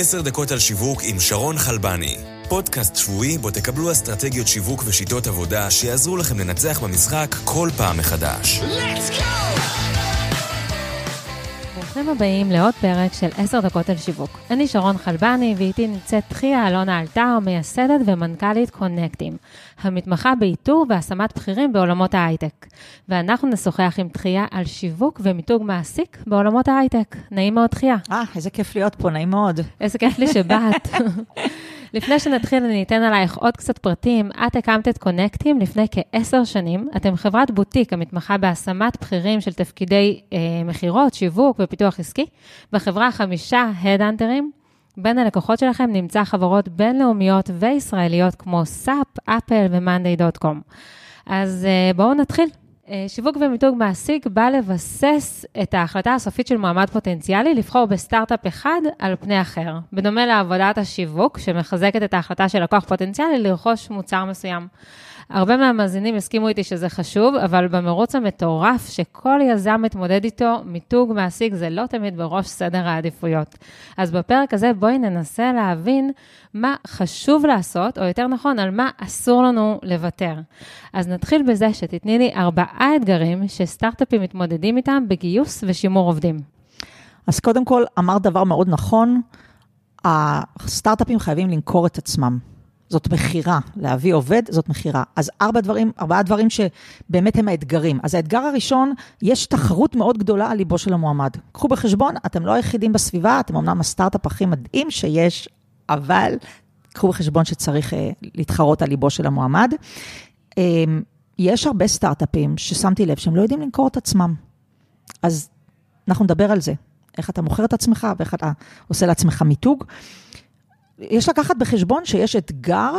עשר דקות על שיווק עם שרון חלבני. פודקאסט שבועי בו תקבלו אסטרטגיות שיווק ושיטות עבודה שיעזרו לכם לנצח במשחק כל פעם מחדש. Let's go! ברוכים הבאים לעוד פרק של 10 דקות על שיווק. אני שרון חלבני, ואיתי נמצאת תחיה אלונה אלתר, מייסדת ומנכ"לית קונקטים, המתמחה באיתור והשמת בכירים בעולמות ההייטק. ואנחנו נשוחח עם תחיה על שיווק ומיתוג מעסיק בעולמות ההייטק. נעים מאוד, תחיה. אה, איזה כיף להיות פה, נעים מאוד. איזה כיף לי שבאת. לפני שנתחיל, אני אתן עלייך עוד קצת פרטים. את הקמת את קונקטים לפני כעשר שנים. אתם חברת בוטיק המתמחה בהשמת בכירים של תפקידי אה, מכירות, שיווק ופיתוח עסקי. בחברה חמישה הדאנטרים. בין הלקוחות שלכם נמצא חברות בינלאומיות וישראליות כמו SAP, Apple ו monday.com. אז אה, בואו נתחיל. אה, שיווק ומיתוג מעסיק בא לבסס את ההחלטה הסופית של מועמד פוטנציאלי לבחור בסטארט-אפ אחד על פני אחר, בדומה לעבודת השיווק, שמחזקת את ההחלטה של לקוח פוטנציאלי לרכוש מוצר מסוים. הרבה מהמאזינים הסכימו איתי שזה חשוב, אבל במרוץ המטורף שכל יזם מתמודד איתו, מיתוג מעסיק זה לא תמיד בראש סדר העדיפויות. אז בפרק הזה בואי ננסה להבין מה חשוב לעשות, או יותר נכון, על מה אסור לנו לוותר. אז נתחיל בזה שתתני לי ארבעה אתגרים שסטארט-אפים מתמודדים איתם בגיוס ושימור עובדים. אז קודם כל, אמרת דבר מאוד נכון, הסטארט-אפים חייבים למכור את עצמם. זאת מכירה, להביא עובד זאת מכירה. אז ארבע דברים, ארבעה דברים שבאמת הם האתגרים. אז האתגר הראשון, יש תחרות מאוד גדולה על ליבו של המועמד. קחו בחשבון, אתם לא היחידים בסביבה, אתם אמנם הסטארט-אפ הכי מדהים שיש, אבל קחו בחשבון שצריך אה, להתחרות על ליבו של המועמד. אה, יש הרבה סטארט-אפים ששמתי לב שהם לא יודעים למכור את עצמם. אז אנחנו נדבר על זה, איך אתה מוכר את עצמך ואיך אתה עושה לעצמך מיתוג. יש לקחת בחשבון שיש אתגר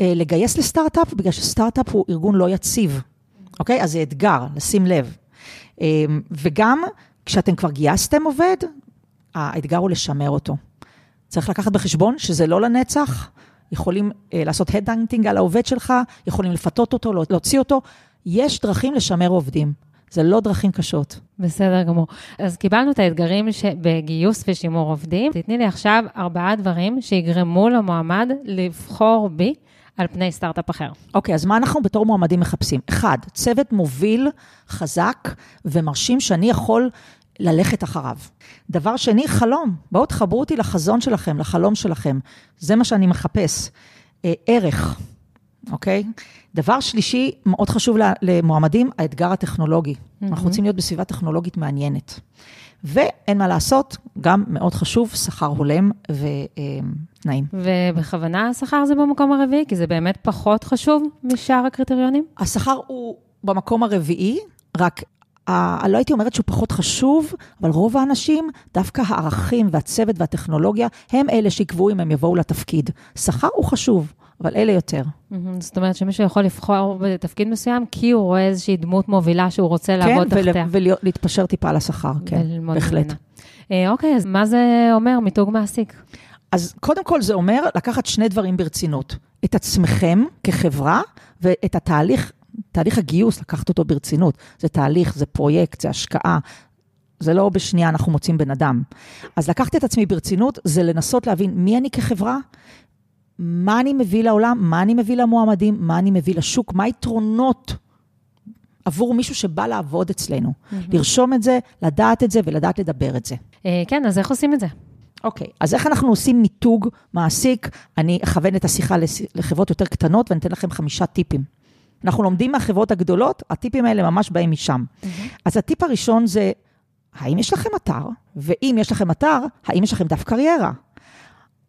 אה, לגייס לסטארט-אפ, בגלל שסטארט-אפ הוא ארגון לא יציב, אוקיי? אז זה אתגר, לשים לב. אה, וגם כשאתם כבר גייסתם עובד, האתגר הוא לשמר אותו. צריך לקחת בחשבון שזה לא לנצח, יכולים אה, לעשות הדאנטינג על העובד שלך, יכולים לפתות אותו, להוציא אותו. יש דרכים לשמר עובדים. זה לא דרכים קשות. בסדר גמור. אז קיבלנו את האתגרים בגיוס ושימור עובדים. תתני לי עכשיו ארבעה דברים שיגרמו למועמד לבחור בי. על פני סטארט-אפ אחר. אוקיי, okay, אז מה אנחנו בתור מועמדים מחפשים? אחד, צוות מוביל, חזק ומרשים שאני יכול ללכת אחריו. דבר שני, חלום. בואו תחברו אותי לחזון שלכם, לחלום שלכם. זה מה שאני מחפש. אה, ערך, אוקיי? דבר שלישי, מאוד חשוב למועמדים, האתגר הטכנולוגי. Mm-hmm. אנחנו רוצים להיות בסביבה טכנולוגית מעניינת. ואין מה לעשות, גם מאוד חשוב, שכר הולם ותנאים. ובכוונה השכר זה במקום הרביעי? כי זה באמת פחות חשוב משאר הקריטריונים? השכר הוא במקום הרביעי, רק אני לא הייתי אומרת שהוא פחות חשוב, אבל רוב האנשים, דווקא הערכים והצוות והטכנולוגיה, הם אלה שיקבעו אם הם יבואו לתפקיד. שכר הוא חשוב, אבל אלה יותר. זאת אומרת שמישהו יכול לבחור בתפקיד מסוים, כי הוא רואה איזושהי דמות מובילה שהוא רוצה לעבוד תחתיה. כן, ולהתפשר טיפה על השכר, כן, בהחלט. אה, אוקיי, אז מה זה אומר מיתוג מעסיק? אז קודם כל זה אומר לקחת שני דברים ברצינות. את עצמכם כחברה ואת התהליך, תהליך הגיוס, לקחת אותו ברצינות. זה תהליך, זה פרויקט, זה השקעה. זה לא בשנייה אנחנו מוצאים בן אדם. אז לקחת את עצמי ברצינות זה לנסות להבין מי אני כחברה, מה אני מביא לעולם, מה אני מביא למועמדים, מה אני מביא לשוק, מה היתרונות עבור מישהו שבא לעבוד אצלנו. Mm-hmm. לרשום את זה, לדעת את זה ולדעת לדבר את זה. אה, כן, אז איך עושים את זה? אוקיי, okay, אז איך אנחנו עושים מיתוג מעסיק? אני אכוון את השיחה לחברות יותר קטנות ואני אתן לכם חמישה טיפים. אנחנו לומדים מהחברות הגדולות, הטיפים האלה ממש באים משם. Mm-hmm. אז הטיפ הראשון זה, האם יש לכם אתר? ואם יש לכם אתר, האם יש לכם דף קריירה?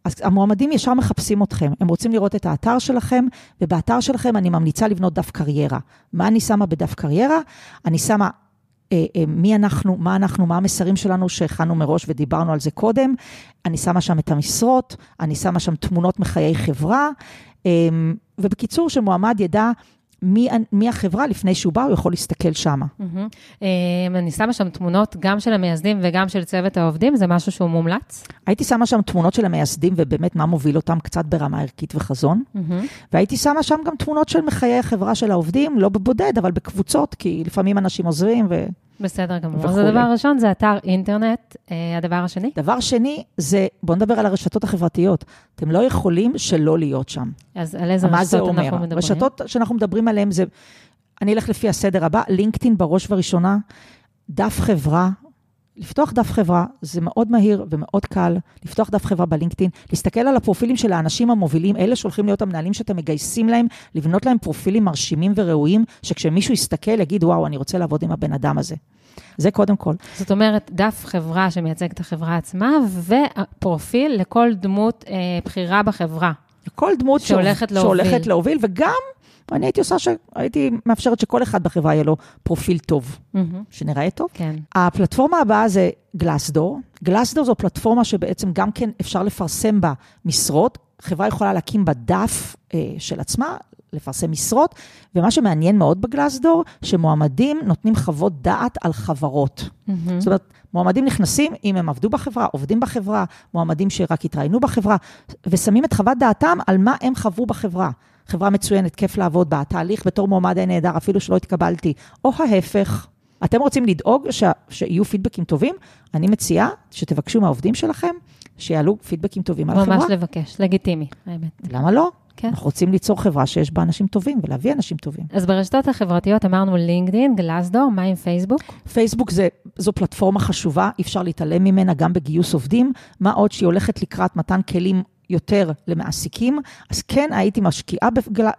אז המועמדים ישר מחפשים אתכם, הם רוצים לראות את האתר שלכם, ובאתר שלכם אני ממליצה לבנות דף קריירה. מה אני שמה בדף קריירה? אני שמה אה, אה, מי אנחנו, מה אנחנו, מה המסרים שלנו שהכנו מראש ודיברנו על זה קודם. אני שמה שם את המשרות, אני שמה שם תמונות מחיי חברה, אה, ובקיצור, שמועמד ידע מי, מי החברה לפני שהוא בא, הוא יכול להסתכל שם. Mm-hmm. אני שמה שם תמונות גם של המייסדים וגם של צוות העובדים, זה משהו שהוא מומלץ? הייתי שמה שם תמונות של המייסדים ובאמת מה מוביל אותם קצת ברמה ערכית וחזון. והייתי שמה שם גם תמונות של מחיי החברה של העובדים, לא בבודד, אבל בקבוצות, כי לפעמים אנשים עוזבים ו... בסדר גמור. אז. הדבר הראשון זה אתר אינטרנט. אה, הדבר השני? דבר שני, זה, בואו נדבר על הרשתות החברתיות. אתם לא יכולים שלא להיות שם. אז על איזה מה זה רשתות אומר? אנחנו מדברים? רשתות שאנחנו מדברים עליהן זה, אני אלך לפי הסדר הבא, לינקדאין בראש ובראשונה, דף חברה. לפתוח דף חברה זה מאוד מהיר ומאוד קל, לפתוח דף חברה בלינקדאין, להסתכל על הפרופילים של האנשים המובילים, אלה שהולכים להיות המנהלים שאתם מגייסים להם, לבנות להם פרופילים מרשימים וראויים, שכשמישהו יסתכל יגיד, וואו, אני רוצה לעבוד עם הבן אדם הזה. זה קודם כל. זאת אומרת, דף חברה שמייצג את החברה עצמה, ופרופיל לכל דמות אה, בכירה בחברה. כל דמות שהולכת שעוב- להוביל. שהולכת להוביל, וגם אני הייתי עושה, ש... הייתי מאפשרת שכל אחד בחברה יהיה לו פרופיל טוב, מהמם, שנראה טוב. כן. הפלטפורמה הבאה זה גלסדור. גלסדור זו פלטפורמה שבעצם גם כן אפשר לפרסם בה משרות. חברה יכולה להקים בה דף אה, של עצמה, לפרסם משרות, ומה שמעניין מאוד בגלסדור, שמועמדים נותנים חוות דעת על חברות. מהמם. זאת אומרת, מועמדים נכנסים, אם הם עבדו בחברה, עובדים בחברה, מועמדים שרק התראיינו בחברה, ושמים את חוות דעתם על מה הם חוו בחברה. חברה מצוינת, כיף לעבוד בה, התהליך בתור מועמד היה נהדר, אפילו שלא התקבלתי, או ההפך. אתם רוצים לדאוג ש... שיהיו פידבקים טובים? אני מציעה שתבקשו מהעובדים שלכם שיעלו פידבקים טובים על החברה. ממש לבקש, לגיטימי, האמת. למה לא? כן. אנחנו רוצים ליצור חברה שיש בה אנשים טובים ולהביא אנשים טובים. אז ברשתות החברתיות אמרנו לינקדין, גלסדור, מה עם פייסבוק? פייסבוק זה, זו פלטפורמה חשובה, אי אפשר להתעלם ממנה גם בגיוס עובדים, מה עוד שהיא הולכת לקראת מתן כלים יותר למעסיקים, אז כן הייתי משקיעה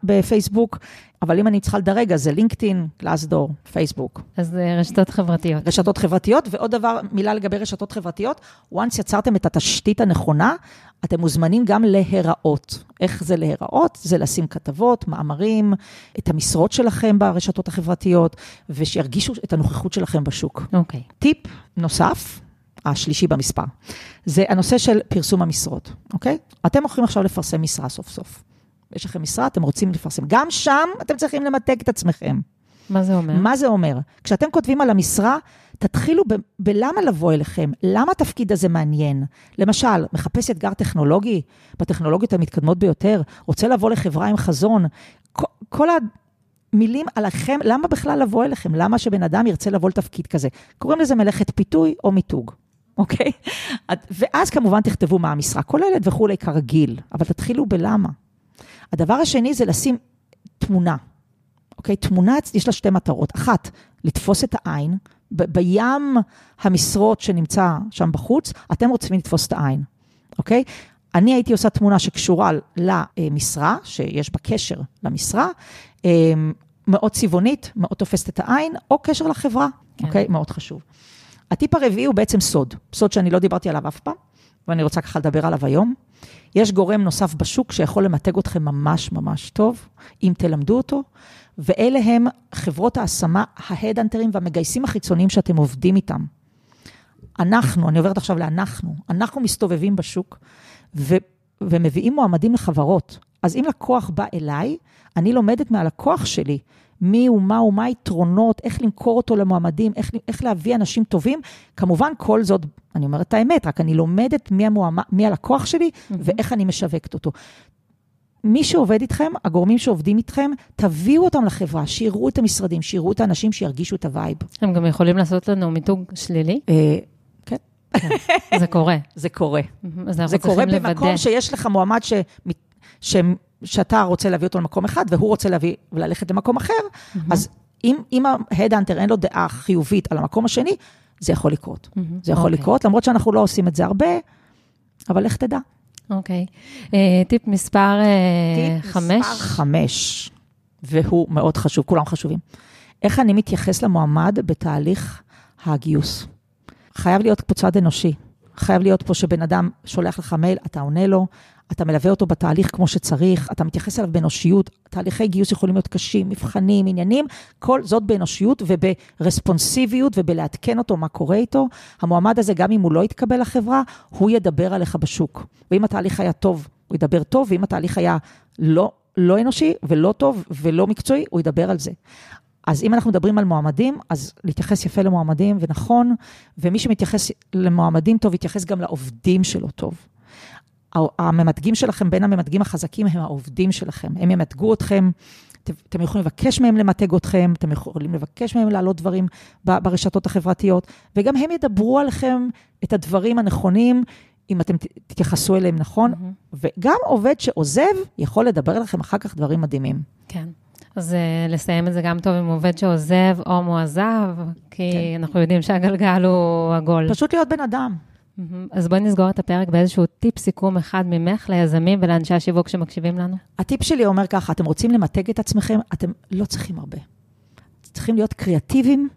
בפייסבוק, אבל אם אני צריכה לדרג, אז זה לינקדאין, גלסדור, פייסבוק. אז אה, רשתות חברתיות. רשתות חברתיות, ועוד דבר, מילה לגבי רשתות חברתיות, once יצרתם את התשתית הנכונה, אתם מוזמנים גם להיראות. איך זה להיראות? זה לשים כתבות, מאמרים, את המשרות שלכם ברשתות החברתיות, ושירגישו את הנוכחות שלכם בשוק. אוקיי. טיפ נוסף, השלישי במספר, זה הנושא של פרסום המשרות, אוקיי? אתם הולכים עכשיו לפרסם משרה סוף סוף. יש לכם משרה, אתם רוצים לפרסם. גם שם אתם צריכים למתג את עצמכם. מה זה אומר? מה זה אומר? כשאתם כותבים על המשרה, תתחילו ב- בלמה לבוא אליכם, למה התפקיד הזה מעניין. למשל, מחפש אתגר טכנולוגי, בטכנולוגיות המתקדמות ביותר, רוצה לבוא לחברה עם חזון. כל, כל המילים עליכם, למה בכלל לבוא אליכם? למה שבן אדם ירצה לבוא לתפקיד כזה? קוראים לזה מלאכת פיתוי או מיתוג. אוקיי? ואז כמובן תכתבו מה המשרה כוללת וכולי כרגיל, אבל תתחילו בלמה. הדבר השני זה לשים תמונה. אוקיי? תמונה, יש לה שתי מטרות. אחת, לתפוס את העין. ב- בים המשרות שנמצא שם בחוץ, אתם רוצים לתפוס את העין, אוקיי? אני הייתי עושה תמונה שקשורה למשרה, שיש בה קשר למשרה, אמ, מאוד צבעונית, מאוד תופסת את העין, או קשר לחברה, כן. אוקיי? מאוד חשוב. הטיפ הרביעי הוא בעצם סוד, סוד שאני לא דיברתי עליו אף פעם, ואני רוצה ככה לדבר עליו היום. יש גורם נוסף בשוק שיכול למתג אתכם ממש ממש טוב, אם תלמדו אותו, ואלה הם חברות ההשמה, ההדאנטרים והמגייסים החיצוניים שאתם עובדים איתם. אנחנו, אני עוברת עכשיו לאנחנו, אנחנו מסתובבים בשוק ו, ומביאים מועמדים לחברות. אז אם לקוח בא אליי, אני לומדת מהלקוח שלי מי הוא, מה הוא, מה היתרונות, איך למכור אותו למועמדים, איך, איך להביא אנשים טובים. כמובן, כל זאת, אני אומרת את האמת, רק אני לומדת מי, המועמד, מי הלקוח שלי ואיך אני משווקת אותו. מי שעובד איתכם, הגורמים שעובדים איתכם, תביאו אותם לחברה, שיראו את המשרדים, שיראו את האנשים, שירגישו את ה vibe. הם גם יכולים לעשות לנו מיתוג שלילי? אה, כן, זה קורה. זה קורה. זה קורה במקום. שיש לך מועמד ש... שאתה רוצה להביא אותו למקום אחד, והוא רוצה להביא וללכת למקום אחר, אז אם, אם ההדאנטר אין לו דעה חיובית על המקום השני, זה יכול לקרות. מהמם. זה יכול אוקיי. לקרות, למרות שאנחנו לא עושים את זה הרבה, אבל לך תדע. אוקיי. אה, טיפ מספר אה, טיפ חמש. מספר חמש, והוא מאוד חשוב, כולם חשובים. איך אני מתייחס למועמד בתהליך הגיוס? חייב להיות פה צד אנושי. חייב להיות פה שבן אדם שולח לך מייל, אתה עונה לו, אתה מלווה אותו בתהליך כמו שצריך, אתה מתייחס אליו באנושיות. תהליכי גיוס יכולים להיות קשים, מבחנים, עניינים, כל זאת באנושיות וברספונסיביות ובלעדכן אותו מה קורה איתו. המועמד הזה, גם אם הוא לא יתקבל לחברה, הוא ידבר עליך בשוק. ואם התהליך היה טוב, הוא ידבר טוב, ואם התהליך היה לא, לא אנושי ולא טוב ולא מקצועי, הוא ידבר על זה. אז אם אנחנו מדברים על מועמדים, אז להתייחס יפה למועמדים, ונכון, ומי שמתייחס למועמדים טוב, יתייחס גם לעובדים שלו טוב. הממתגים שלכם, בין הממתגים החזקים, הם העובדים שלכם. הם ימתגו אתכם אתם יכולים לבקש מהם למתג אתכם, אתם יכולים לבקש מהם להעלות דברים ברשתות החברתיות, וגם הם ידברו עליכם את הדברים הנכונים, אם אתם תתייחסו אליהם נכון. Mm-hmm. וגם עובד שעוזב יכול לדבר לכם אחר כך דברים מדהימים. כן. אז uh, לסיים את זה גם טוב עם עובד שעוזב או מועזב, כי כן. אנחנו יודעים שהגלגל הוא עגול. פשוט להיות בן אדם. אז בואי נסגור את הפרק באיזשהו טיפ סיכום אחד ממך ליזמים ולאנשי השיווק שמקשיבים לנו. הטיפ שלי אומר ככה, אתם רוצים למתג את עצמכם, אתם לא צריכים הרבה. צריכים להיות קריאטיביים,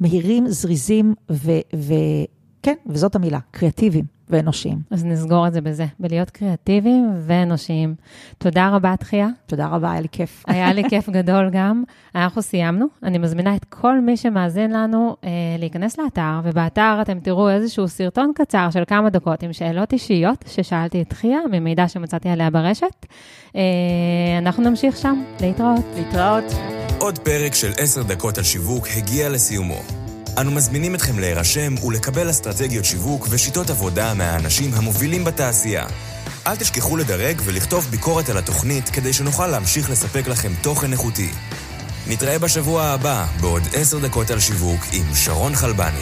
מהירים, זריזים, וכן, וזאת המילה, קריאטיביים. ואנושיים. אז נסגור את זה בזה, בלהיות קריאטיביים ואנושיים. תודה רבה, תחייה. תודה רבה, היה לי כיף. היה לי כיף גדול גם. אנחנו סיימנו. אני מזמינה את כל מי שמאזין לנו אה, להיכנס לאתר, ובאתר אתם תראו איזשהו סרטון קצר של כמה דקות עם שאלות אישיות ששאלתי את תחייה, ממידע שמצאתי עליה ברשת. אה, אנחנו נמשיך שם. להתראות. להתראות. עוד פרק של עשר דקות על שיווק הגיע לסיומו. אנו מזמינים אתכם להירשם ולקבל אסטרטגיות שיווק ושיטות עבודה מהאנשים המובילים בתעשייה. אל תשכחו לדרג ולכתוב ביקורת על התוכנית כדי שנוכל להמשיך לספק לכם תוכן איכותי. נתראה בשבוע הבא בעוד עשר דקות על שיווק עם שרון חלבני.